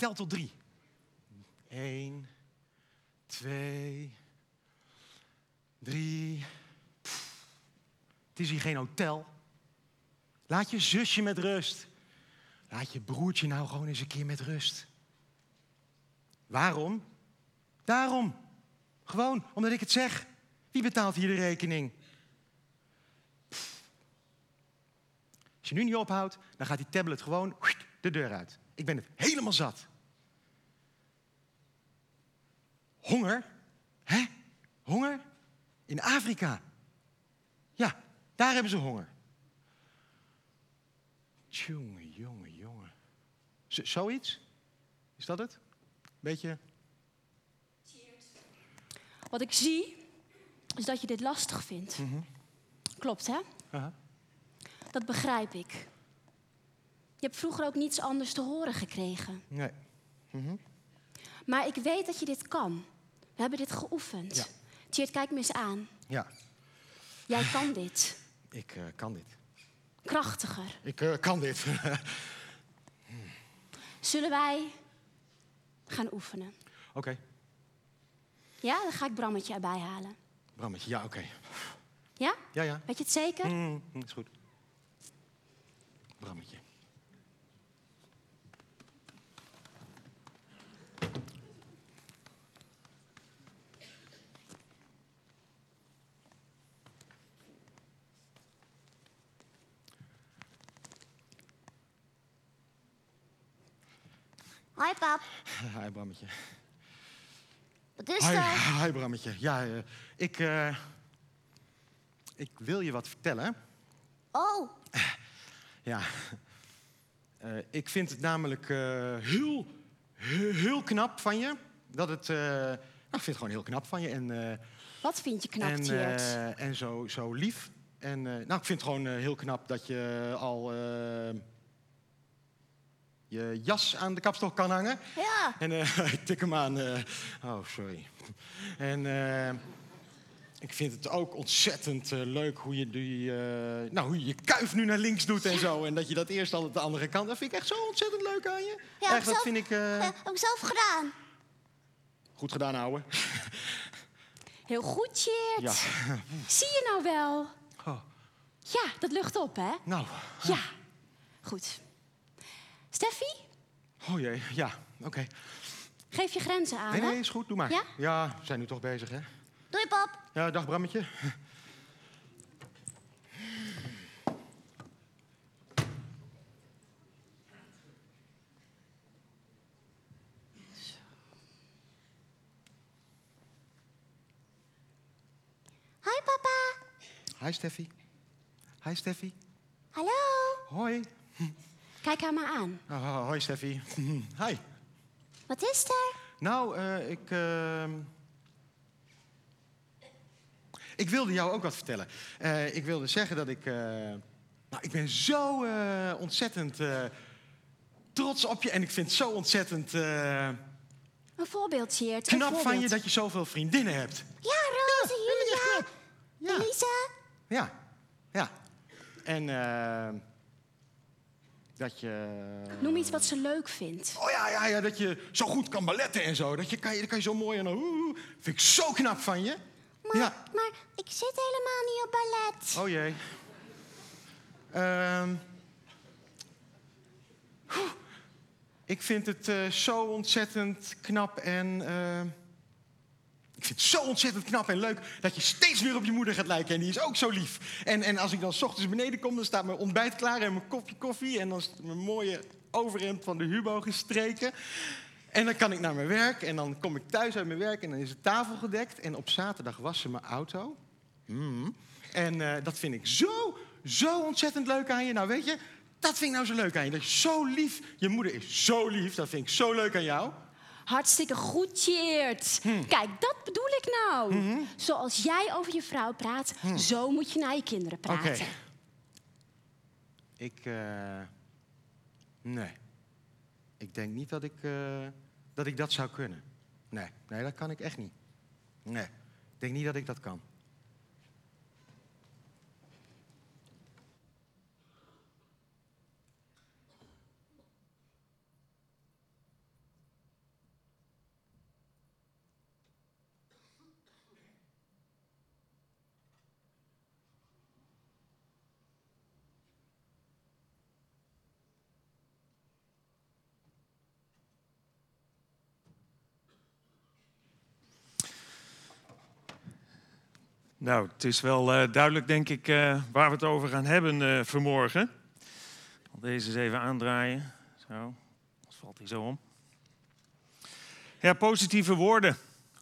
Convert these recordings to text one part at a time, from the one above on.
tel tot drie. Eén, twee, drie. Pff, Het is hier geen hotel. Laat je zusje met rust. Laat je broertje nou gewoon eens een keer met rust. Waarom? Daarom. Gewoon omdat ik het zeg. Wie betaalt hier de rekening? Pff. Als je nu niet ophoudt, dan gaat die tablet gewoon de deur uit. Ik ben het helemaal zat. Honger? Hè? Honger? In Afrika. Ja, daar hebben ze honger. Jongen, jongen, jongen. Z- zoiets? Is dat het? Beetje. Wat ik zie, is dat je dit lastig vindt. Klopt, hè? Aha. Dat begrijp ik. Je hebt vroeger ook niets anders te horen gekregen. Nee. Maar ik weet dat je dit kan. We hebben dit geoefend. Ja. Tjeerd, kijk me eens aan. Ja, Jij kan dit. ik eh, kan dit. Krachtiger. Ik eh, kan dit. Zullen wij gaan oefenen? Oké, Ja, dan ga ik Brammetje erbij halen. Brammetje. Ja, oké. Ja? Ja, ja. Weet je het zeker? Mm, mm, is goed. Brammetje. Hoi pap, Hi, Brammetje. wat is Hi, er? hi Brammetje. Ja, eh, ik, eh, ik wil je wat vertellen. Oh, Ja. Eh, ik vind het namelijk heel, heel, knap van je. Dat het, nou, ik vind het gewoon heel knap van je. En, Wat vind je knap, en, en zo, zo lief. En nou, ik vind het gewoon heel knap dat je al je jas aan de kapstok kan hangen. ja. En eh, ik tik hem aan. eh, oh, sorry. En eh, ik vind het ook ontzettend leuk hoe je, die, nou, hoe je je kuif nu naar links doet en zo. En dat je dat eerst al op de andere kant. Dat vind ik echt zo ontzettend leuk aan je. Ja, echt, dat zelf- vind ik ik zelf gedaan. goed gedaan, ouwe. Heel goed, Tjeerd. Ja. Zie je nou wel? Oh, Ja, dat lucht op, hè? nou, Ja. Goed. Steffi, oh jee, ja, oké. geef je grenzen aan, Nee, hè? nee, is goed, doe maar. Ja? ja, we zijn nu toch bezig, hè? Doei pap. Ja, dag Brammetje. Hoi papa. Hi Steffi. Hi Steffi. Hallo. Hoi. Kijk haar maar aan. Oh, hoi Steffi. Hi. Wat is er? Nou, eh, ik. ehm, Ik wilde jou ook wat vertellen. Eh, ik wilde zeggen dat ik. eh, Nou, ik ben zo ontzettend trots op je. En ik vind het zo ontzettend eh, Een voorbeeld, Tjeerd. een knap van je dat je zoveel vriendinnen hebt. Ja, Roze, Julia, Ja, Elisa. ja, ja. En dat je. Noem iets wat ze leuk vindt. Oh ja, ja, ja, dat je zo goed kan balletten en zo. Dat je kan je, kan je zo mooi en dan. oeh, vind ik zo knap van je. Maar, Ja. maar ik zit helemaal niet op ballet. Oh jee. Ehm. Ik vind het eh, zo ontzettend knap en. eh, ik vind het zo ontzettend knap en leuk dat je steeds meer op je moeder gaat lijken. En die is ook zo lief. En, en als ik dan s ochtends beneden kom, dan staat mijn ontbijt klaar en mijn kopje koffie. En dan is mijn mooie overhemd van de Hubo gestreken. En dan kan ik naar mijn werk en dan kom ik thuis uit mijn werk en dan is de tafel gedekt. En op zaterdag was ze mijn auto. Mm. En eh, dat vind ik zo, zo ontzettend leuk aan je. Nou, weet je, dat vind ik nou zo leuk aan je. Dat je zo lief, je moeder is zo lief, dat vind ik zo leuk aan jou. Hartstikke goed, Tjeerd. Hm. Kijk, dat bedoel ik nou. Mhm. Zoals jij over je vrouw praat, zo moet je naar je kinderen. Oké. praten. Ik, eh, nee. Ik denk niet dat ik, eh, dat ik dat zou kunnen. Nee, nee, dat kan ik echt niet. Nee, ik denk niet dat ik dat kan. Nou, het is wel eh, duidelijk, denk ik, eh, waar we het over gaan hebben eh, vanmorgen. Deze eens even aandraaien. Zo, valt hij zo om. Ja, positieve woorden,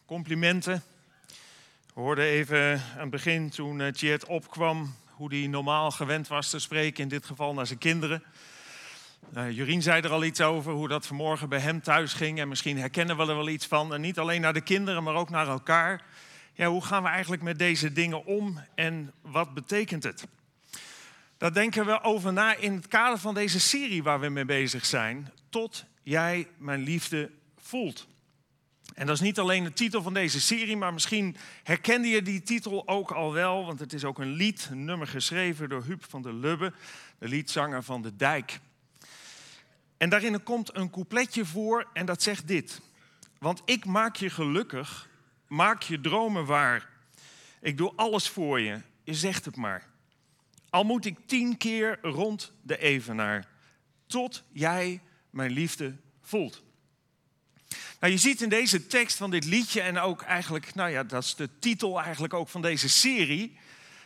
complimenten. We hoorden even aan het begin, toen uh, Tjeerd opkwam, hoe hij normaal gewend was te spreken, in dit geval naar zijn kinderen. Uh, Jurien zei er al iets over, hoe dat vanmorgen bij hem thuis ging. En misschien herkennen we er wel iets van. En niet alleen naar de kinderen, maar ook naar elkaar ja, hoe gaan we eigenlijk met deze dingen om en wat betekent het? Daar denken we over na in het kader van deze serie waar we mee bezig zijn. Tot jij mijn liefde voelt. En dat is niet alleen de titel van deze serie, maar misschien herkende je die titel ook al wel, want het is ook een lied, een nummer geschreven door Huub van der Lubbe, de liedzanger van De Dijk. En daarin komt een coupletje voor en dat zegt dit. Want ik maak je gelukkig Maak je dromen waar. Ik doe alles voor je. Je zegt het maar. Al moet ik tien keer rond de evenaar. Tot jij mijn liefde voelt. Nou, je ziet in deze tekst van dit liedje en ook eigenlijk, nou ja, dat is de titel eigenlijk ook van deze serie,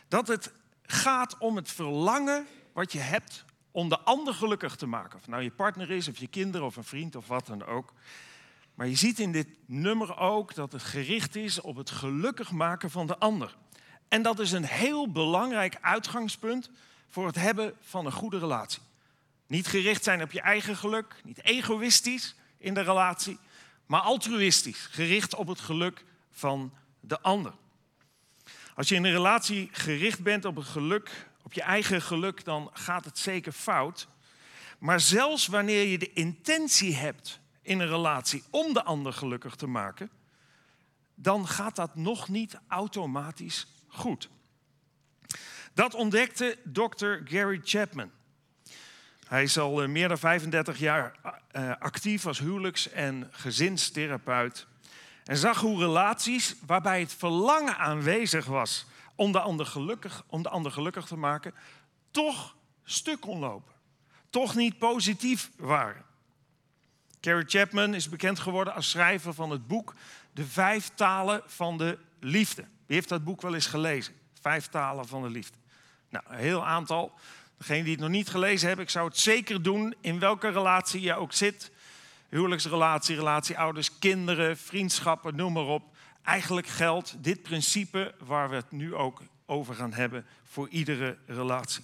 dat het gaat om het verlangen wat je hebt om de ander gelukkig te maken. Of nou je partner is, of je kinderen, of een vriend, of wat dan ook. Maar je ziet in dit nummer ook dat het gericht is op het gelukkig maken van de ander. En dat is een heel belangrijk uitgangspunt voor het hebben van een goede relatie. Niet gericht zijn op je eigen geluk, niet egoïstisch in de relatie, maar altruïstisch, gericht op het geluk van de ander. Als je in een relatie gericht bent op het geluk, op je eigen geluk, dan gaat het zeker fout. Maar zelfs wanneer je de intentie hebt in een relatie om de ander gelukkig te maken, dan gaat dat nog niet automatisch goed. Dat ontdekte dokter Gary Chapman. Hij is al eh, meer dan 35 jaar eh, actief als huwelijks- en gezinstherapeut. En zag hoe relaties waarbij het verlangen aanwezig was om de ander gelukkig, om de ander gelukkig te maken, toch stuk kon lopen. Toch niet positief waren. Carrie Chapman is bekend geworden als schrijver van het boek De Vijf Talen van de Liefde. Wie heeft dat boek wel eens gelezen? Vijf Talen van de Liefde. Nou, een heel aantal. Degene die het nog niet gelezen hebben, ik zou het zeker doen in welke relatie je ook zit. Huwelijksrelatie, relatie ouders, kinderen, vriendschappen, noem maar op. Eigenlijk geldt dit principe waar we het nu ook over gaan hebben voor iedere relatie.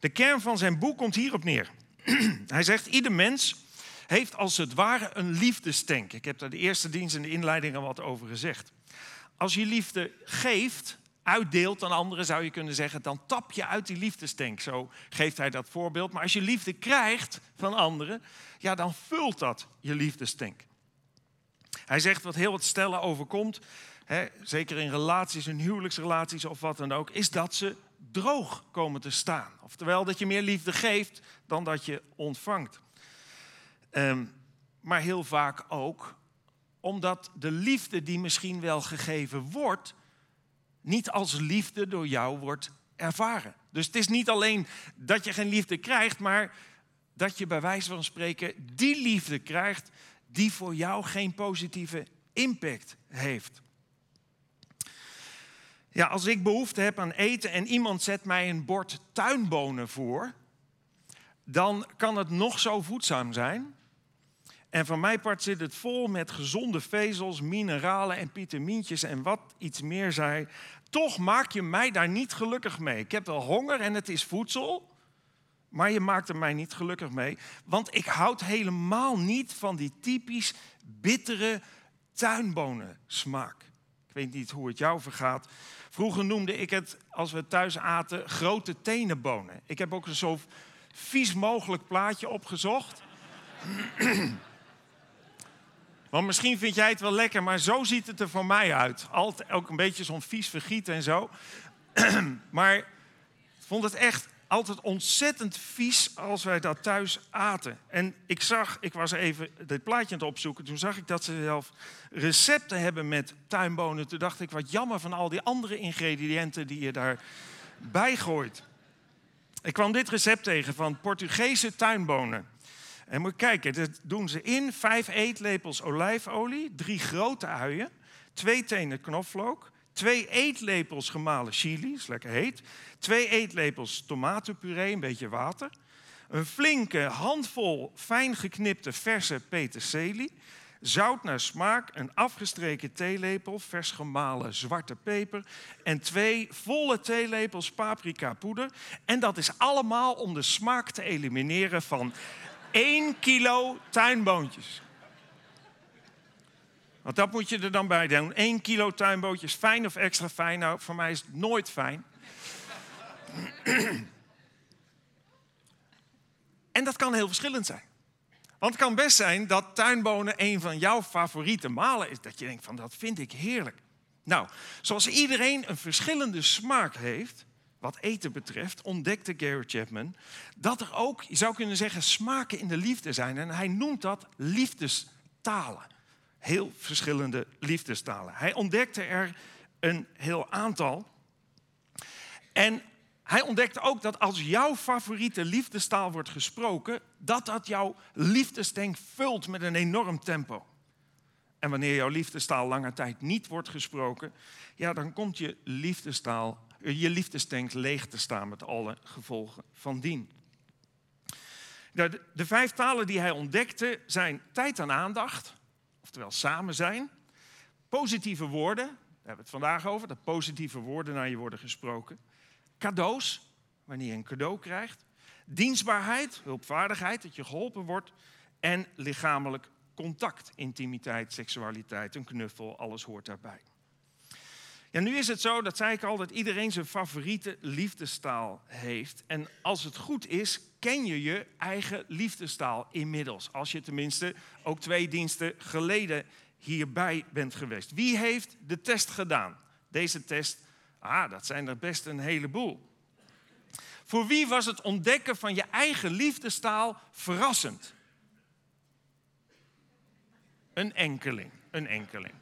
De kern van zijn boek komt hierop neer. Hij zegt, ieder mens heeft als het ware een liefdestank. Ik heb daar de eerste dienst en de inleiding al wat over gezegd. Als je liefde geeft, uitdeelt aan anderen, zou je kunnen zeggen, dan tap je uit die liefdestank. Zo geeft hij dat voorbeeld. Maar als je liefde krijgt van anderen, ja, dan vult dat je liefdestank. Hij zegt wat heel wat stellen overkomt, hè, zeker in relaties, in huwelijksrelaties of wat dan ook, is dat ze droog komen te staan. Oftewel dat je meer liefde geeft dan dat je ontvangt. Um, maar heel vaak ook omdat de liefde die misschien wel gegeven wordt, niet als liefde door jou wordt ervaren. Dus het is niet alleen dat je geen liefde krijgt, maar dat je bij wijze van spreken die liefde krijgt die voor jou geen positieve impact heeft. Ja, als ik behoefte heb aan eten en iemand zet mij een bord tuinbonen voor, dan kan het nog zo voedzaam zijn. En van mijn part zit het vol met gezonde vezels, mineralen en vitamintjes en wat iets meer zij. Toch maak je mij daar niet gelukkig mee. Ik heb wel honger en het is voedsel, maar je maakt er mij niet gelukkig mee. Want ik houd helemaal niet van die typisch bittere tuinbonensmaak. Ik weet niet hoe het jou vergaat. Vroeger noemde ik het, als we thuis aten, grote tenenbonen. Ik heb ook een zo vies mogelijk plaatje opgezocht. Want misschien vind jij het wel lekker, maar zo ziet het er voor mij uit. Altijd ook een beetje zo'n vies vergiet en zo. maar ik vond het echt altijd ontzettend vies als wij dat thuis aten. En ik zag, ik was even dit plaatje aan het opzoeken. Toen zag ik dat ze zelf recepten hebben met tuinbonen. Toen dacht ik, wat jammer van al die andere ingrediënten die je daarbij gooit. Ik kwam dit recept tegen van Portugese tuinbonen. En moet kijken, dat doen ze in. Vijf eetlepels olijfolie, drie grote uien, twee tenen knoflook, twee eetlepels gemalen chili, is lekker heet. Twee eetlepels tomatenpuree, een beetje water. Een flinke handvol fijn geknipte verse peterselie. Zout naar smaak, een afgestreken theelepel, vers gemalen zwarte peper. En twee volle theelepels paprika poeder. En dat is allemaal om de smaak te elimineren van 1 kilo tuinboontjes. Want dat moet je er dan bij doen. 1 kilo tuinbootjes, fijn of extra fijn? Nou, voor mij is het nooit fijn. en dat kan heel verschillend zijn. Want het kan best zijn dat tuinbonen een van jouw favoriete malen is. Dat je denkt van dat vind ik heerlijk. Nou, zoals iedereen een verschillende smaak heeft, wat eten betreft, ontdekte Gary Chapman dat er ook, je zou kunnen zeggen, smaken in de liefde zijn. En hij noemt dat liefdestalen. Heel verschillende liefdestalen. Hij ontdekte er een heel aantal. En hij ontdekte ook dat als jouw favoriete liefdestaal wordt gesproken, dat dat jouw liefdestank vult met een enorm tempo. En wanneer jouw liefdestaal lange tijd niet wordt gesproken, ja, dan komt je liefdestaal, je liefdestank leeg te staan met alle gevolgen van dien. De, de vijf talen die hij ontdekte zijn tijd en aandacht, oftewel samen zijn, positieve woorden, daar hebben we het vandaag over, dat positieve woorden naar je worden gesproken cadeaus, wanneer je een cadeau krijgt, dienstbaarheid, hulpvaardigheid, dat je geholpen wordt en lichamelijk contact, intimiteit, seksualiteit, een knuffel, alles hoort daarbij. Ja, nu is het zo, dat zei ik al, dat iedereen zijn favoriete liefdestaal heeft. En als het goed is, ken je je eigen liefdestaal inmiddels. Als je tenminste ook twee diensten geleden hierbij bent geweest. Wie heeft de test gedaan? Deze test Ah, dat zijn er best een heleboel. Voor wie was het ontdekken van je eigen liefdestaal verrassend? Een enkeling, een enkeling.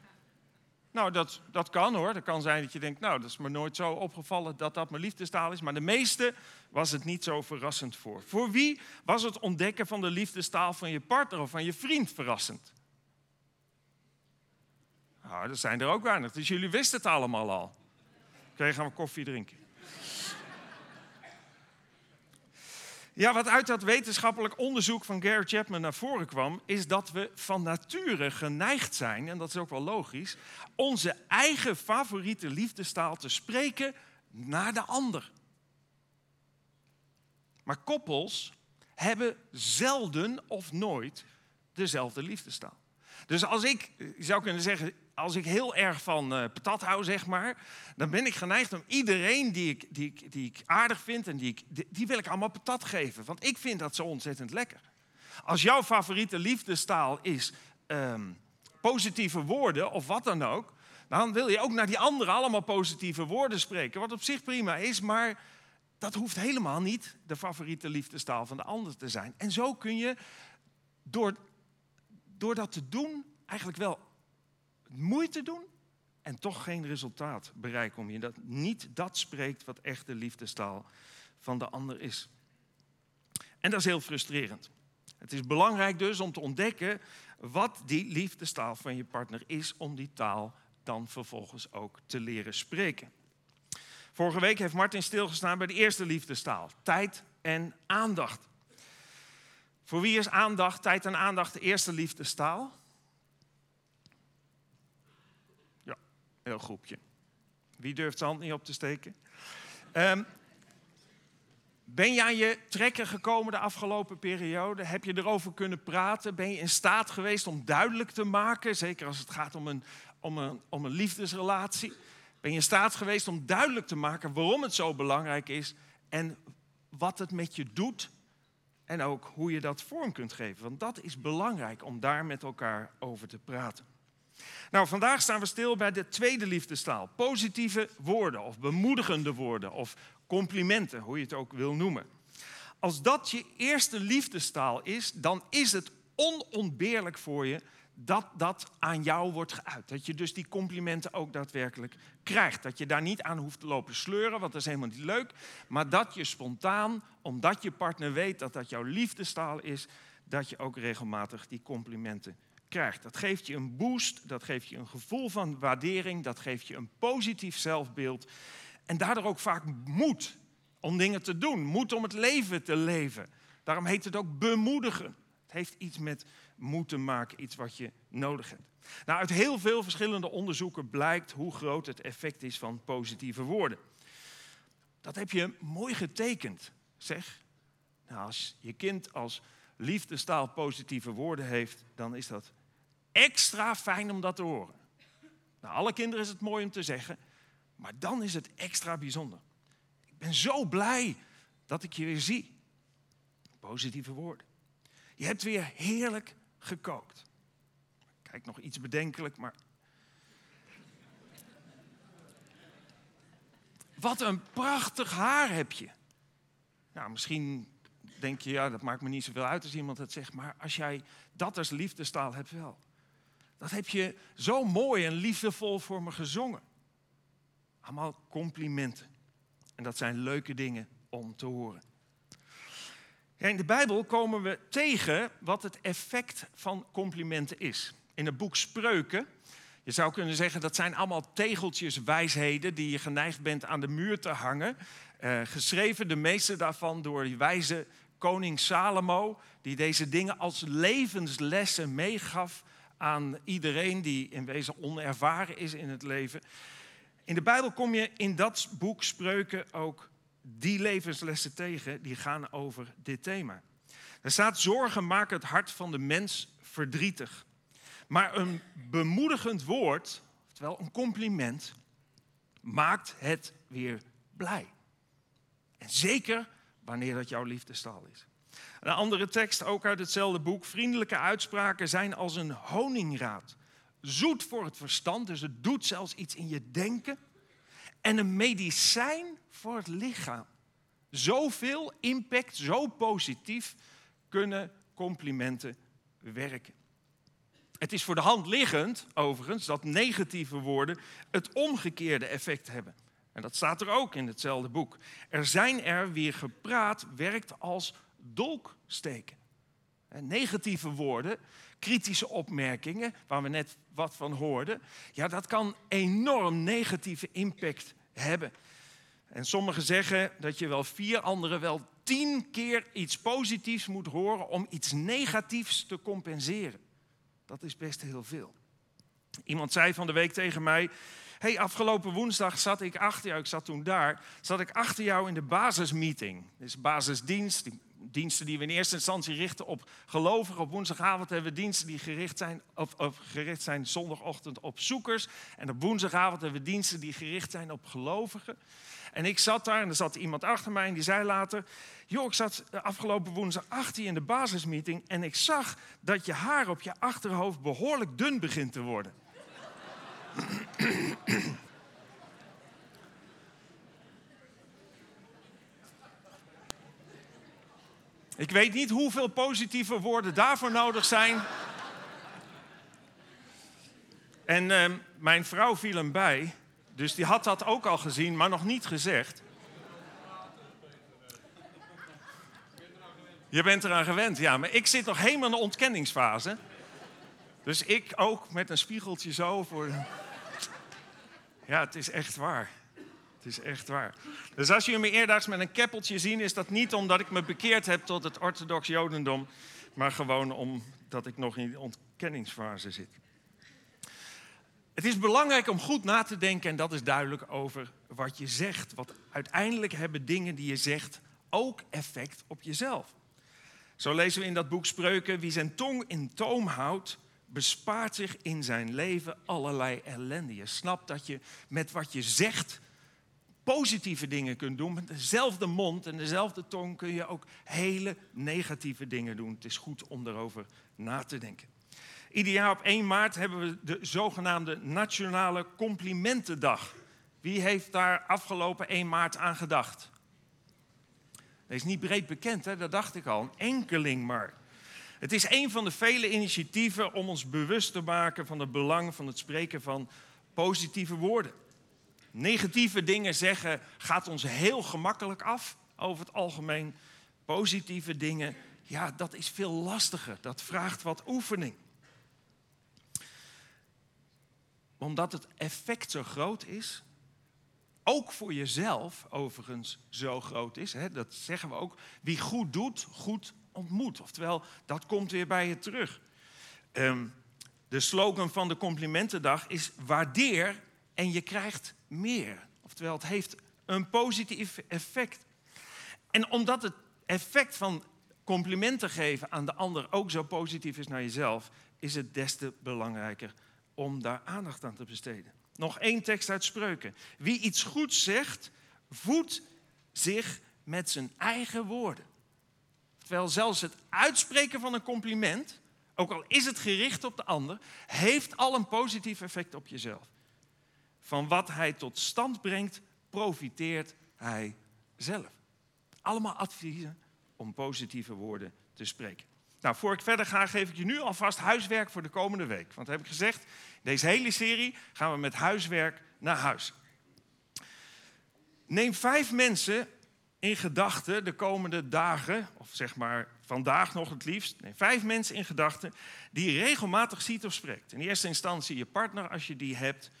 Nou, dat, dat kan hoor. Dat kan zijn dat je denkt, nou, dat is me nooit zo opgevallen dat dat mijn liefdestaal is. Maar de meeste was het niet zo verrassend voor. Voor wie was het ontdekken van de liefdestaal van je partner of van je vriend verrassend? Nou, dat zijn er ook weinig. Dus jullie wisten het allemaal al. Oké, gaan we koffie drinken. Ja, wat uit dat wetenschappelijk onderzoek van Gary Chapman naar voren kwam, is dat we van nature geneigd zijn, en dat is ook wel logisch, onze eigen favoriete liefdestaal te spreken naar de ander. Maar koppels hebben zelden of nooit dezelfde liefdestaal. Dus als ik, je zou kunnen zeggen, als ik heel erg van uh, patat hou, zeg maar, dan ben ik geneigd om iedereen die ik, die, die ik aardig vind en die, ik, die, wil ik allemaal patat geven. Want ik vind dat zo ontzettend lekker. Als jouw favoriete liefdestaal is ehm, positieve woorden of wat dan ook, dan wil je ook naar die anderen allemaal positieve woorden spreken. Wat op zich prima is, maar dat hoeft helemaal niet de favoriete liefdestaal van de ander te zijn. En zo kun je door, door dat te doen eigenlijk wel moeite doen en toch geen resultaat bereiken. Om je dat niet dat spreekt wat echt de liefdestaal van de ander is. En dat is heel frustrerend. Het is belangrijk dus om te ontdekken wat die liefdestaal van je partner is, om die taal dan vervolgens ook te leren spreken. Vorige week heeft Martin stilgestaan bij de eerste liefdestaal, tijd en aandacht. Voor wie is aandacht, tijd en aandacht de eerste liefdestaal? Heel groepje. Wie durft zijn hand niet op te steken? Um, ben je aan je trekken gekomen de afgelopen periode? Heb je erover kunnen praten? Ben je in staat geweest om duidelijk te maken, zeker als het gaat om een, om een, om een liefdesrelatie? Ben je in staat geweest om duidelijk te maken waarom het zo belangrijk is en wat het met je doet en ook hoe je dat vorm kunt geven? Want dat is belangrijk om daar met elkaar over te praten. Nou, vandaag staan we stil bij de tweede liefdestaal. Positieve woorden of bemoedigende woorden of complimenten, hoe je het ook wil noemen. Als dat je eerste liefdestaal is, dan is het onontbeerlijk voor je dat dat aan jou wordt geuit. Dat je dus die complimenten ook daadwerkelijk krijgt. Dat je daar niet aan hoeft te lopen sleuren, want dat is helemaal niet leuk. Maar dat je spontaan, omdat je partner weet dat dat jouw liefdestaal is, dat je ook regelmatig die complimenten krijgt. Dat geeft je een boost, dat geeft je een gevoel van waardering, dat geeft je een positief zelfbeeld. En daardoor ook vaak moed om dingen te doen, moed om het leven te leven. Daarom heet het ook bemoedigen. Het heeft iets met moed te maken, iets wat je nodig hebt. Nou, uit heel veel verschillende onderzoeken blijkt hoe groot het effect is van positieve woorden. Dat heb je mooi getekend, zeg. Nou, als je kind als liefdestaal positieve woorden heeft, dan is dat extra fijn om dat te horen. Nou, alle kinderen is het mooi om te zeggen, maar dan is het extra bijzonder. Ik ben zo blij dat ik je weer zie. Positieve woorden. Je hebt weer heerlijk gekookt. Kijk, nog iets bedenkelijk, maar. Wat een prachtig haar heb je. Nou, misschien denk je, ja, dat maakt me niet zoveel uit als iemand het zegt. Maar als jij dat als liefdestaal hebt wel. Dat heb je zo mooi en liefdevol voor me gezongen. Allemaal complimenten. En dat zijn leuke dingen om te horen. In de Bijbel komen we tegen wat het effect van complimenten is. In het boek Spreuken, je zou kunnen zeggen dat zijn allemaal tegeltjes wijsheden die je geneigd bent aan de muur te hangen. Uh, geschreven, de meeste daarvan door die wijze koning Salomo, die deze dingen als levenslessen meegaf aan iedereen die in wezen onervaren is in het leven. In de Bijbel kom je in dat boek Spreuken ook die levenslessen tegen, die gaan over dit thema. Er staat: zorgen maken het hart van de mens verdrietig. Maar een bemoedigend woord, oftewel een compliment, maakt het weer blij. En zeker wanneer dat jouw liefdestaal is. Een andere tekst, ook uit hetzelfde boek. Vriendelijke uitspraken zijn als een honingraad. Zoet voor het verstand, dus het doet zelfs iets in je denken. En een medicijn voor het lichaam. Zoveel impact, zo positief kunnen complimenten werken. Het is voor de hand liggend, overigens, dat negatieve woorden het omgekeerde effect hebben. En dat staat er ook in hetzelfde boek. Er zijn er wie gepraat werkt als dolksteken. Negatieve woorden, kritische opmerkingen, waar we net wat van hoorden, ja, dat kan enorm negatieve impact hebben. En sommigen zeggen dat je wel vier anderen wel tien keer iets positiefs moet horen om iets negatiefs te compenseren. Dat is best heel veel. Iemand zei van de week tegen mij: hey, afgelopen woensdag zat ik achter jou, ik zat toen daar, zat ik achter jou in de basismeeting. Dus basisdienst, die diensten die we in eerste instantie richten op gelovigen. Op woensdagavond hebben we diensten die gericht zijn, of, gericht zijn zondagochtend op zoekers. En op woensdagavond hebben we diensten die gericht zijn op gelovigen. En ik zat daar en er zat iemand achter mij en die zei later... joh, ik zat afgelopen woensdag achter je in de basismeeting... en ik zag dat je haar op je achterhoofd behoorlijk dun begint te worden. Ik weet niet hoeveel positieve woorden daarvoor nodig zijn. En uh, mijn vrouw viel hem bij, dus die had dat ook al gezien, maar nog niet gezegd. Je bent eraan gewend, ja. Maar ik zit nog helemaal in de ontkenningsfase. Dus ik ook met een spiegeltje zo voor. Ja, het is echt waar. Het is echt waar. Dus als jullie me eerdaags met een keppeltje zien, is dat niet omdat ik me bekeerd heb tot het orthodox Jodendom, maar gewoon omdat ik nog in die ontkenningsfase zit. Het is belangrijk om goed na te denken, en dat is duidelijk over wat je zegt. Want uiteindelijk hebben dingen die je zegt ook effect op jezelf. Zo lezen we in dat boek Spreuken: wie zijn tong in toom houdt, bespaart zich in zijn leven allerlei ellende. Je snapt dat je met wat je zegt positieve dingen kunt doen. Met dezelfde mond en dezelfde tong kun je ook hele negatieve dingen doen. Het is goed om erover na te denken. Ieder op 1 maart hebben we de zogenaamde Nationale Complimentendag. Wie heeft daar afgelopen 1 maart aan gedacht? Dat is niet breed bekend, hè? dat dacht ik al. Een enkeling maar. Het is een van de vele initiatieven om ons bewust te maken van het belang van het spreken van positieve woorden. Negatieve dingen zeggen gaat ons heel gemakkelijk af over het algemeen. Positieve dingen, ja, dat is veel lastiger. Dat vraagt wat oefening. omdat het effect zo groot is, ook voor jezelf overigens zo groot is. Hè? Dat zeggen we ook. Wie goed doet, goed ontmoet. Oftewel, dat komt weer bij je terug. Ehm, de slogan van de complimentendag is waardeer en je krijgt meer. Oftewel, het heeft een positief effect. En omdat het effect van complimenten geven aan de ander ook zo positief is naar jezelf, is het des te belangrijker om daar aandacht aan te besteden. Nog één tekst uit Spreuken. Wie iets goeds zegt, voedt zich met zijn eigen woorden. Terwijl zelfs het uitspreken van een compliment, ook al is het gericht op de ander, heeft al een positief effect op jezelf. Van wat hij tot stand brengt, profiteert hij zelf. Allemaal adviezen om positieve woorden te spreken. Nou, voor ik verder ga, geef ik je nu alvast huiswerk voor de komende week. Want heb ik gezegd, deze hele serie gaan we met huiswerk naar huis. Neem vijf mensen in gedachten de komende dagen, of zeg maar vandaag nog het liefst. Neem vijf mensen in gedachten die je regelmatig ziet of spreekt. In eerste instantie je partner als je die hebt.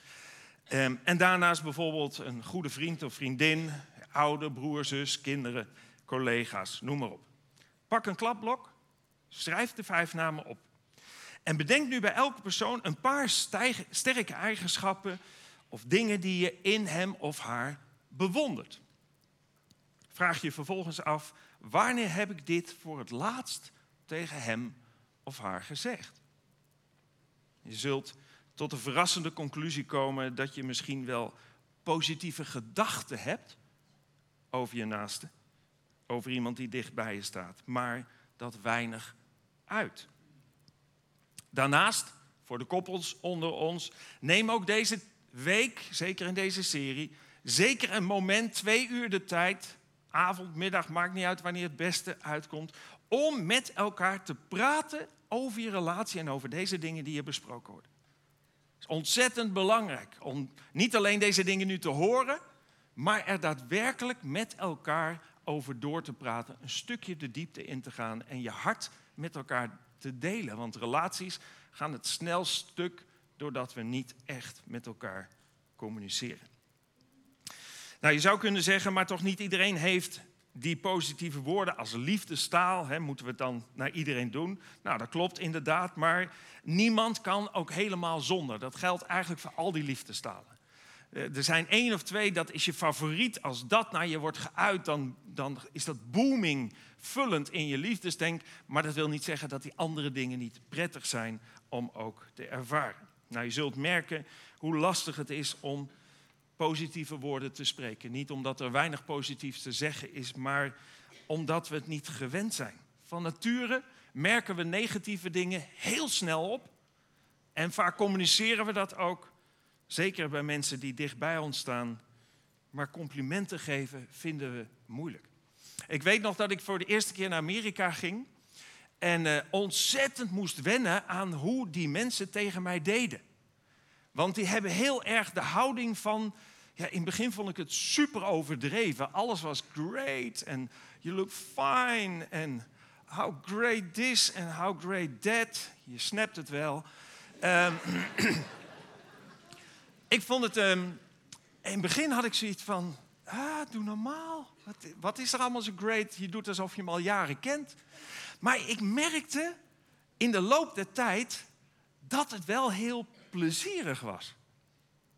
Ehm, en daarnaast bijvoorbeeld een goede vriend of vriendin, ouder, broer, zus, kinderen, collega's, noem maar op. Pak een klapblok, schrijf de vijf namen op. En bedenk nu bij elke persoon een paar sterke eigenschappen of dingen die je in hem of haar bewondert. Vraag je vervolgens af, wanneer heb ik dit voor het laatst tegen hem of haar gezegd? Je zult tot de verrassende conclusie komen dat je misschien wel positieve gedachten hebt over je naaste, over iemand die dicht bij je staat, maar dat weinig uit. Daarnaast, voor de koppels onder ons, neem ook deze week, zeker in deze serie, zeker een moment, twee uur de tijd, avond, middag, maakt niet uit wanneer het beste uitkomt, om met elkaar te praten over je relatie en over deze dingen die je besproken worden. Is ontzettend belangrijk om niet alleen deze dingen nu te horen, maar er daadwerkelijk met elkaar over door te praten, een stukje de diepte in te gaan en je hart met elkaar te delen. Want relaties gaan het snel stuk doordat we niet echt met elkaar communiceren. Nou, je zou kunnen zeggen, maar toch niet iedereen heeft die positieve woorden als liefdestaal. Hè, moeten we het dan naar iedereen doen? Nou, dat klopt inderdaad, maar niemand kan ook helemaal zonder. Dat geldt eigenlijk voor al die liefdestalen. Eh, er zijn één of twee, dat is je favoriet. Als dat naar je wordt geuit, dan, dan is dat booming vullend in je liefdesdenk. Maar dat wil niet zeggen dat die andere dingen niet prettig zijn om ook te ervaren. Nou, je zult merken hoe lastig het is om positieve woorden te spreken. Niet omdat er weinig positiefs te zeggen is, maar omdat we het niet gewend zijn. Van nature merken we negatieve dingen heel snel op. En vaak communiceren we dat ook, zeker bij mensen die dicht bij ons staan. Maar complimenten geven vinden we moeilijk. Ik weet nog dat ik voor de eerste keer naar Amerika ging en uh, ontzettend moest wennen aan hoe die mensen tegen mij deden. Want die hebben heel erg de houding van. Ja, in het begin vond ik het super overdreven. Alles was great en you look fine en how great this and how great that. Je snapt het wel. Um, ik vond het. Um, in het begin had ik zoiets van. Ah, doe normaal. Wat, wat is er allemaal zo great? Je doet alsof je hem al jaren kent. Maar ik merkte in de loop der tijd dat het wel heel plezierig was.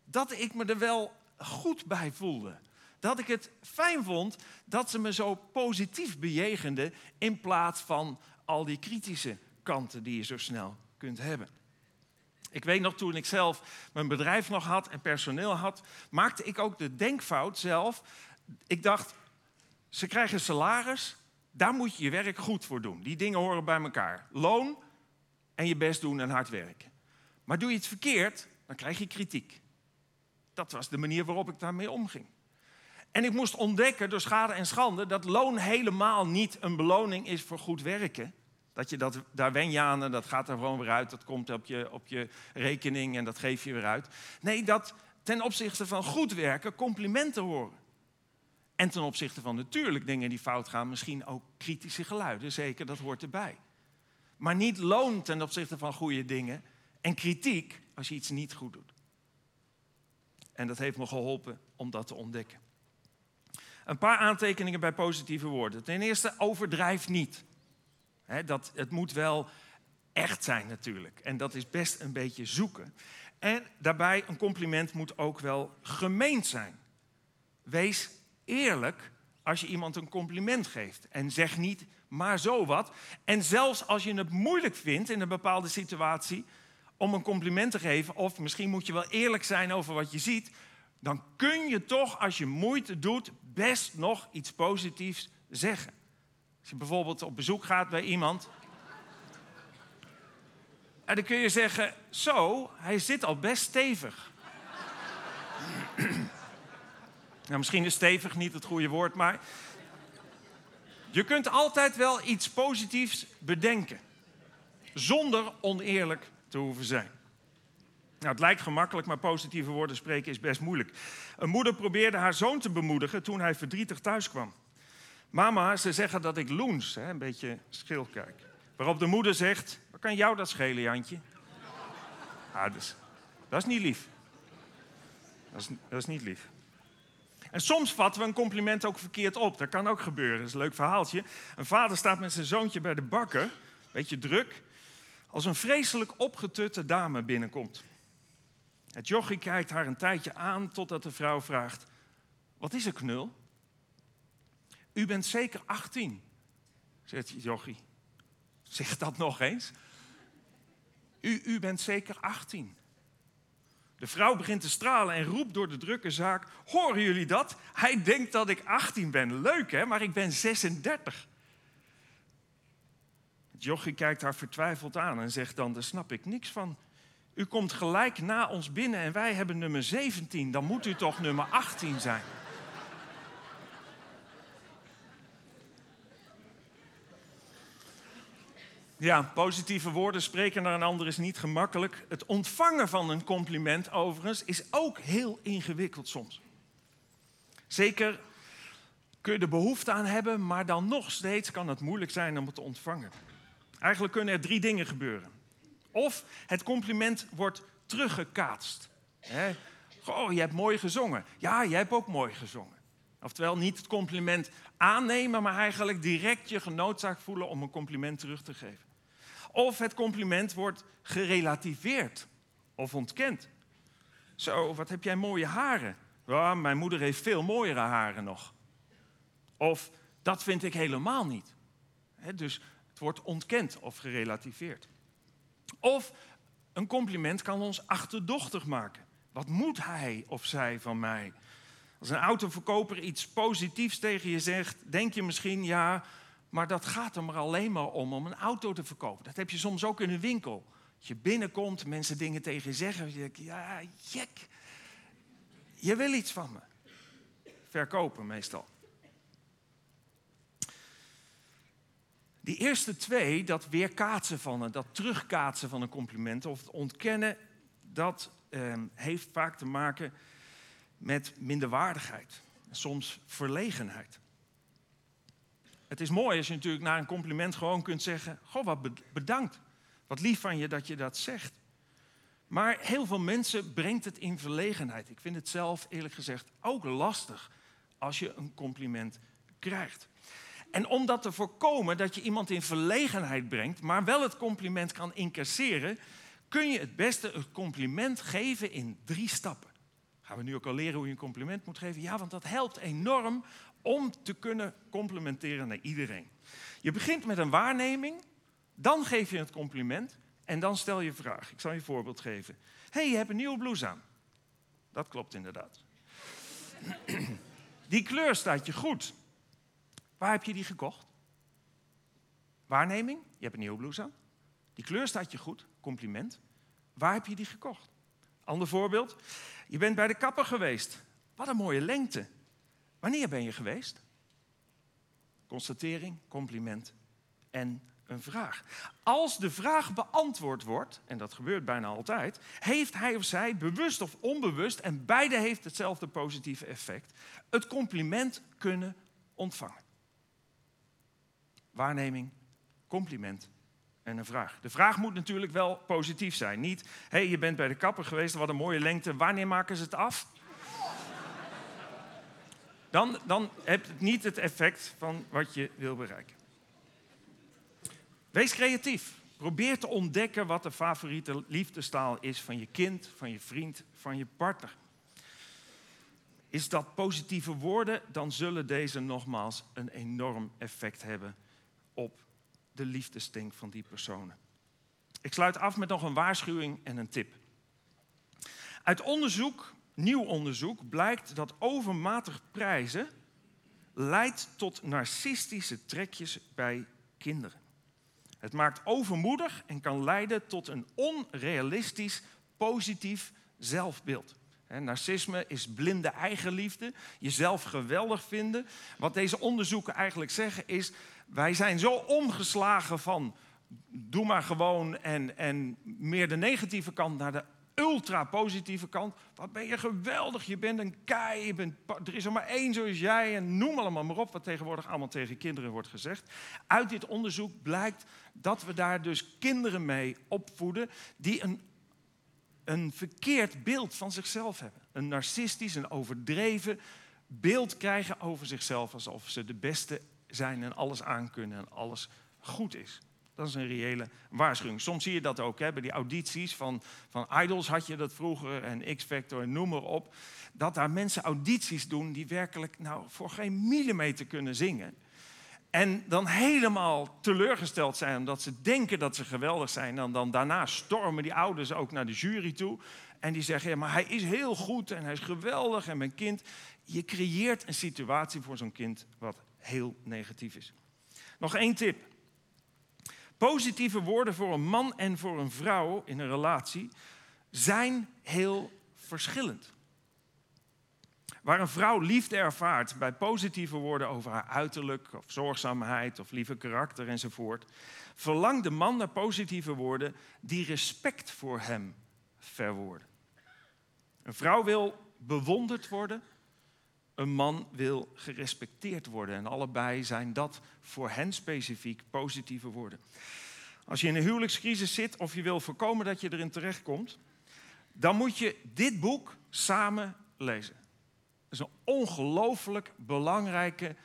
Dat ik me er wel goed bij voelde. Dat ik het fijn vond dat ze me zo positief bejegenden in plaats van al die kritische kanten die je zo snel kunt hebben. Ik weet nog toen ik zelf mijn bedrijf nog had en personeel had, maakte ik ook de denkfout zelf. Ik dacht, ze krijgen salaris, daar moet je je werk goed voor doen. Die dingen horen bij elkaar. Loon en je best doen en hard werken. Maar doe je het verkeerd, dan krijg je kritiek. Dat was de manier waarop ik daarmee omging. En ik moest ontdekken door schade en schande dat loon helemaal niet een beloning is voor goed werken. Dat je dat, daar wen je aan en dat gaat er gewoon weer uit. Dat komt op je, op je rekening en dat geef je weer uit. Nee, dat ten opzichte van goed werken complimenten horen. En ten opzichte van natuurlijk dingen die fout gaan, misschien ook kritische geluiden. Zeker, dat hoort erbij. Maar niet loon ten opzichte van goede dingen en kritiek als je iets niet goed doet. En dat heeft me geholpen om dat te ontdekken. Een paar aantekeningen bij positieve woorden. Ten eerste, overdrijf niet. Dat, het moet wel echt zijn natuurlijk. En dat is best een beetje zoeken. En daarbij, een compliment moet ook wel gemeend zijn. Wees eerlijk als je iemand een compliment geeft. En zeg niet maar zo wat. En zelfs als je het moeilijk vindt in een bepaalde situatie om een compliment te geven, of misschien moet je wel eerlijk zijn over wat je ziet, dan kun je toch, als je moeite doet, best nog iets positiefs zeggen. Als je bijvoorbeeld op bezoek gaat bij iemand. Dan kun je zeggen: Zo, hij zit al best stevig. nou, misschien is stevig niet het goede woord, maar. Je kunt altijd wel iets positiefs bedenken. Zonder oneerlijk te hoeven zijn. Nou, het lijkt gemakkelijk, maar positieve woorden spreken is best moeilijk. Een moeder probeerde haar zoon te bemoedigen toen hij verdrietig thuis kwam. Mama, ze zeggen dat ik loens, hè, een beetje schil kijk. Waarop de moeder zegt, wat kan jou dat schelen, Jantje? Ah, dus, dat is niet lief. Dat is, dat is niet lief. En soms vatten we een compliment ook verkeerd op. Dat kan ook gebeuren. Dat is een leuk verhaaltje. Een vader staat met zijn zoontje bij de bakker, beetje druk, als een vreselijk opgetutte dame binnenkomt. Het jochie kijkt haar een tijdje aan totdat de vrouw vraagt: Wat is er, knul? U bent zeker 18, zegt jochie. Zeg dat nog eens. U, u bent zeker 18. De vrouw begint te stralen en roept door de drukke zaak: Horen jullie dat? Hij denkt dat ik 18 ben. Leuk hè, maar ik ben 36. Jochie kijkt haar vertwijfeld aan en zegt dan: Daar snap ik niks van. U komt gelijk na ons binnen en wij hebben nummer 17. Dan moet u toch nummer 18 zijn. Ja, positieve woorden spreken naar een ander is niet gemakkelijk. Het ontvangen van een compliment overigens is ook heel ingewikkeld soms. Zeker kun je er behoefte aan hebben, maar dan nog steeds kan het moeilijk zijn om het te ontvangen. Eigenlijk kunnen er drie dingen gebeuren. Of het compliment wordt teruggekaatst. He, oh, je hebt mooi gezongen. Ja, jij hebt ook mooi gezongen. Oftewel niet het compliment aannemen, maar eigenlijk direct je genoodzaakt voelen om een compliment terug te geven. Of het compliment wordt gerelativeerd of ontkend. Zo, wat heb jij mooie haren? Mijn moeder heeft veel mooiere haren nog. Of dat vind ik helemaal niet. dus wordt ontkend of gerelativeerd. Of een compliment kan ons achterdochtig maken. Wat moet hij of zij van mij? Als een autoverkoper iets positiefs tegen je zegt, denk je misschien ja, maar dat gaat er maar alleen maar om om een auto te verkopen. Dat heb je soms ook in een winkel. Als je binnenkomt, mensen dingen tegen je zeggen, je denkt, ja, jek, je wil iets van me. Verkopen meestal. Die eerste twee, dat weerkaatsen van een, dat terugkaatsen van een compliment of het ontkennen, dat eh, heeft vaak te maken met minderwaardigheid. Soms verlegenheid. Het is mooi als je natuurlijk na een compliment gewoon kunt zeggen: Goh, wat bedankt. Wat lief van je dat je dat zegt. Maar heel veel mensen brengt het in verlegenheid. Ik vind het zelf eerlijk gezegd ook lastig als je een compliment krijgt. En om dat te voorkomen dat je iemand in verlegenheid brengt, maar wel het compliment kan incasseren, kun je het beste een compliment geven in drie stappen. Gaan we nu ook al leren hoe je een compliment moet geven? Ja, want dat helpt enorm om te kunnen complimenteren naar iedereen. Je begint met een waarneming, dan geef je het compliment en dan stel je vraag. Ik zal je een voorbeeld geven. Hé, hey, je hebt een nieuwe blouse aan. Dat klopt inderdaad. Die kleur staat je goed. Waar heb je die gekocht? Waarneming, je hebt een nieuwe blouse aan. Die kleur staat je goed, compliment. Waar heb je die gekocht? Ander voorbeeld, je bent bij de kapper geweest. Wat een mooie lengte. Wanneer ben je geweest? Constatering, compliment en een vraag. Als de vraag beantwoord wordt, en dat gebeurt bijna altijd, heeft hij of zij bewust of onbewust, en beide heeft hetzelfde positieve effect, het compliment kunnen ontvangen. Waarneming, compliment en een vraag. De vraag moet natuurlijk wel positief zijn. Niet, hé, hey, je bent bij de kapper geweest, wat een mooie lengte, wanneer maken ze het af? dan, dan heb het niet het effect van wat je wil bereiken. Wees creatief. Probeer te ontdekken wat de favoriete liefdestaal is van je kind, van je vriend, van je partner. Is dat positieve woorden, dan zullen deze nogmaals een enorm effect hebben op de liefdestink van die personen. Ik sluit af met nog een waarschuwing en een tip. Uit onderzoek, nieuw onderzoek, blijkt dat overmatig prijzen leidt tot narcistische trekjes bij kinderen. Het maakt overmoedig en kan leiden tot een onrealistisch positief zelfbeeld. narcisme is blinde eigenliefde, jezelf geweldig vinden. Wat deze onderzoeken eigenlijk zeggen is, wij zijn zo omgeslagen van doe maar gewoon en, en meer de negatieve kant naar de ultra positieve kant. Wat ben je geweldig, je bent een kei, je bent, er is er maar één zoals jij en noem allemaal maar op wat tegenwoordig allemaal tegen kinderen wordt gezegd. Uit dit onderzoek blijkt dat we daar dus kinderen mee opvoeden die een, een verkeerd beeld van zichzelf hebben. Een narcistisch, een overdreven beeld krijgen over zichzelf alsof ze de beste zijn en alles aankunnen en alles goed is. Dat is een reële waarschuwing. Soms zie je dat ook hè, bij die audities van, van Idols had je dat vroeger en X-Factor en noem maar op. Dat daar mensen audities doen die werkelijk nou, voor geen millimeter kunnen zingen. En dan helemaal teleurgesteld zijn omdat ze denken dat ze geweldig zijn. En dan daarna stormen die ouders ook naar de jury toe. En die zeggen, ja, maar hij is heel goed en hij is geweldig en mijn kind. Je creëert een situatie voor zo'n kind wat heel negatief is. Nog één tip. Positieve woorden voor een man en voor een vrouw in een relatie zijn heel verschillend. Waar een vrouw liefde ervaart bij positieve woorden over haar uiterlijk of zorgzaamheid of lieve karakter enzovoort, verlangt de man naar positieve woorden die respect voor hem verwoorden. Een vrouw wil bewonderd worden, een man wil gerespecteerd worden. En allebei zijn dat voor hen specifiek positieve woorden. Als je in een huwelijkscrisis zit of je wil voorkomen dat je erin terechtkomt, dan moet je dit boek samen lezen. Het is een ongelooflijk belangrijke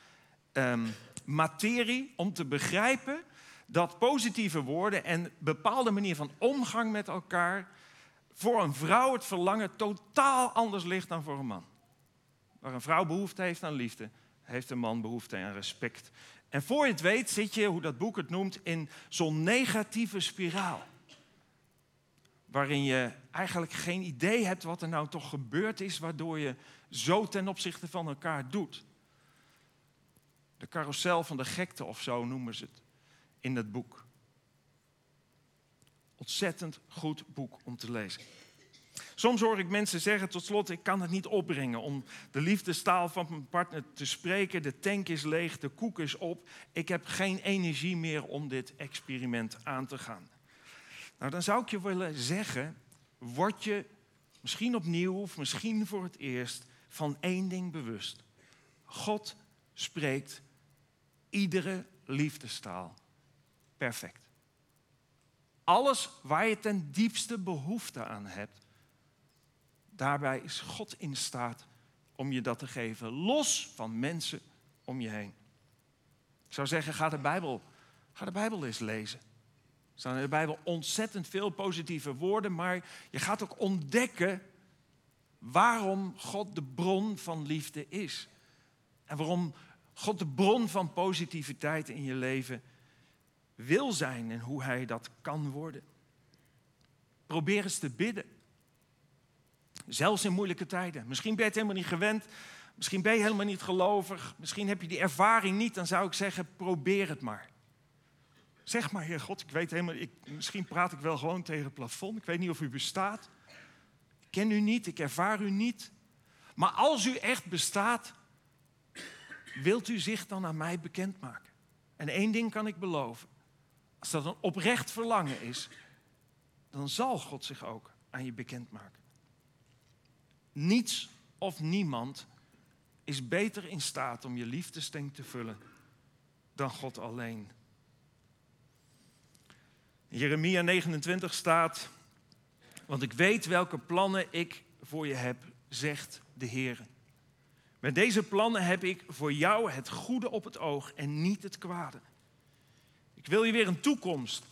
um, materie om te begrijpen dat positieve woorden en bepaalde manier van omgang met elkaar voor een vrouw het verlangen totaal anders ligt dan voor een man. Waar een vrouw behoefte heeft aan liefde, heeft een man behoefte aan respect. En voor je het weet zit je, hoe dat boek het noemt, in zo'n negatieve spiraal. Waarin je eigenlijk geen idee hebt wat er nou toch gebeurd is, waardoor je zo ten opzichte van elkaar doet. De carousel van de gekte of zo noemen ze het in dat boek. Ontzettend goed boek om te lezen. Soms hoor ik mensen zeggen tot slot, ik kan het niet opbrengen om de liefdestaal van mijn partner te spreken. De tank is leeg, de koek is op. Ik heb geen energie meer om dit experiment aan te gaan. Nou, dan zou ik je willen zeggen, word je misschien opnieuw of misschien voor het eerst van één ding bewust. God spreekt iedere liefdestaal perfect. Alles waar je ten diepste behoefte aan hebt, Daarbij is God in staat om je dat te geven, los van mensen om je heen. Ik zou zeggen, ga de Bijbel, ga de Bijbel eens lezen. Er staan in de Bijbel ontzettend veel positieve woorden, maar je gaat ook ontdekken waarom God de bron van liefde is. En waarom God de bron van positiviteit in je leven wil zijn en hoe Hij dat kan worden. Probeer eens te bidden. Zelfs in moeilijke tijden. Misschien ben je het helemaal niet gewend. Misschien ben je helemaal niet gelovig. Misschien heb je die ervaring niet. Dan zou ik zeggen, probeer het maar. Zeg maar, Heer God, ik weet helemaal, ik, misschien praat ik wel gewoon tegen het plafond. Ik weet niet of u bestaat. Ik ken u niet, ik ervaar u niet. Maar als u echt bestaat, wilt u zich dan aan mij bekendmaken? En één ding kan ik beloven. Als dat een oprecht verlangen is, dan zal God zich ook aan je bekendmaken. Niets of niemand is beter in staat om je liefdestank te vullen dan God alleen. Jeremia 29 staat, want ik weet welke plannen ik voor je heb, zegt de Heer. Met deze plannen heb ik voor jou het goede op het oog en niet het kwade. Ik wil je weer een toekomst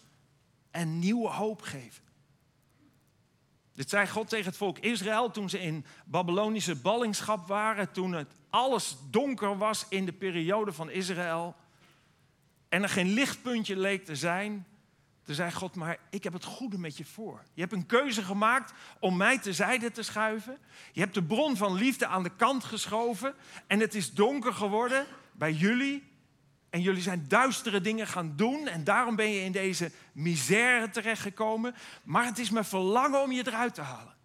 en nieuwe hoop geven. Dit zei God tegen het volk Israël toen ze in Babylonische ballingschap waren, toen het alles donker was in de periode van Israël en er geen lichtpuntje leek te zijn. Toen zei God, maar ik heb het goede met je voor. Je hebt een keuze gemaakt om mij terzijde te schuiven. Je hebt de bron van liefde aan de kant geschoven en het is donker geworden bij jullie. En jullie zijn duistere dingen gaan doen en daarom ben je in deze misère terechtgekomen. Maar het is mijn verlangen om je eruit te halen.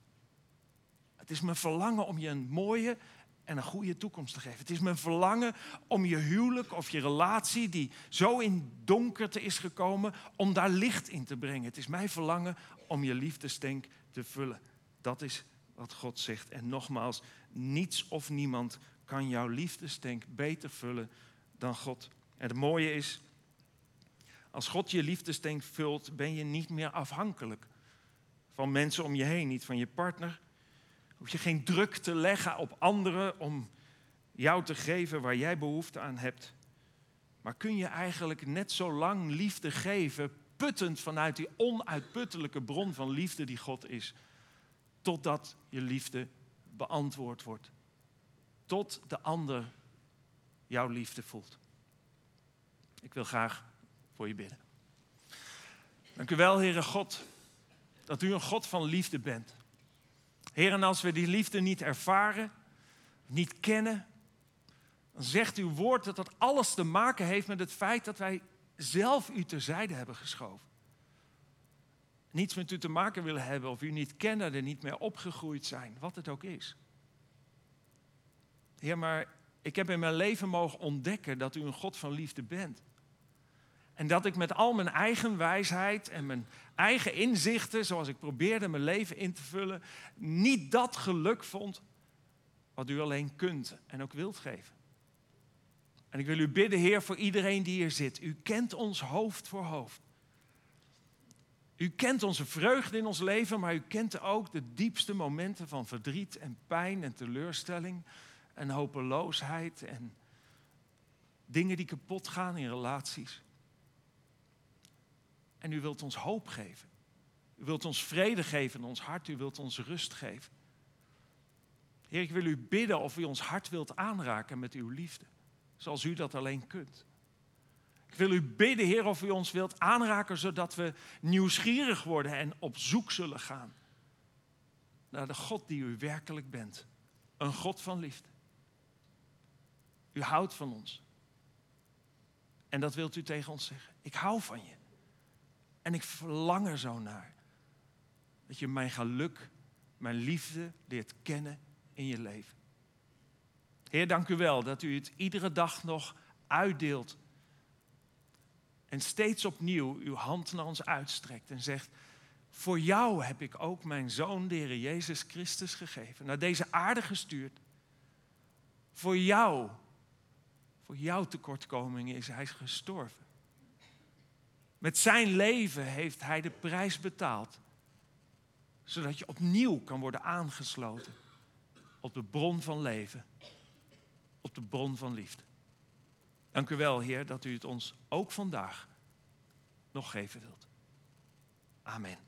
Het is mijn verlangen om je een mooie en een goede toekomst te geven. Het is mijn verlangen om je huwelijk of je relatie die zo in donkerte is gekomen, om daar licht in te brengen. Het is mijn verlangen om je liefdestank te vullen. Dat is wat God zegt. En nogmaals, niets of niemand kan jouw liefdestank beter vullen dan God. En het mooie is, als God je liefdestank vult, ben je niet meer afhankelijk van mensen om je heen, niet van je partner. Hoef je geen druk te leggen op anderen om jou te geven waar jij behoefte aan hebt. Maar kun je eigenlijk net zo lang liefde geven, puttend vanuit die onuitputtelijke bron van liefde die God is, totdat je liefde beantwoord wordt. Tot de ander jouw liefde voelt. Ik wil graag voor je bidden. Dank u wel, Heere God, dat u een God van liefde bent. Heer, en als we die liefde niet ervaren, niet kennen, dan zegt uw woord dat dat alles te maken heeft met het feit dat wij zelf u terzijde hebben geschoven. Niets met u te maken willen hebben of u niet kennen, er niet meer opgegroeid zijn, wat het ook is. Heer, maar ik heb in mijn leven mogen ontdekken dat u een God van liefde bent. En dat ik met al mijn eigen wijsheid en mijn eigen inzichten, zoals ik probeerde mijn leven in te vullen, niet dat geluk vond wat u alleen kunt en ook wilt geven. En ik wil u bidden, Heer, voor iedereen die hier zit. U kent ons hoofd voor hoofd. U kent onze vreugde in ons leven, maar u kent ook de diepste momenten van verdriet en pijn en teleurstelling en hopeloosheid en dingen die kapot gaan in relaties. En u wilt ons hoop geven. U wilt ons vrede geven in ons hart. U wilt ons rust geven. Heer, ik wil u bidden of u ons hart wilt aanraken met uw liefde. Zoals u dat alleen kunt. Ik wil u bidden, Heer, of u ons wilt aanraken zodat we nieuwsgierig worden en op zoek zullen gaan naar de God die u werkelijk bent. Een God van liefde. U houdt van ons. En dat wilt u tegen ons zeggen. Ik hou van je. En ik verlang er zo naar. Dat je mijn geluk, mijn liefde leert kennen in je leven. Heer, dank u wel dat u het iedere dag nog uitdeelt. En steeds opnieuw uw hand naar ons uitstrekt en zegt: Voor jou heb ik ook mijn zoon, de Jezus Christus, gegeven. Naar deze aarde gestuurd. Voor jou, voor jouw tekortkomingen is hij gestorven. Met zijn leven heeft hij de prijs betaald. Zodat je opnieuw kan worden aangesloten op de bron van leven. Op de bron van liefde. Dank u wel, Heer, dat u het ons ook vandaag nog geven wilt. Amen.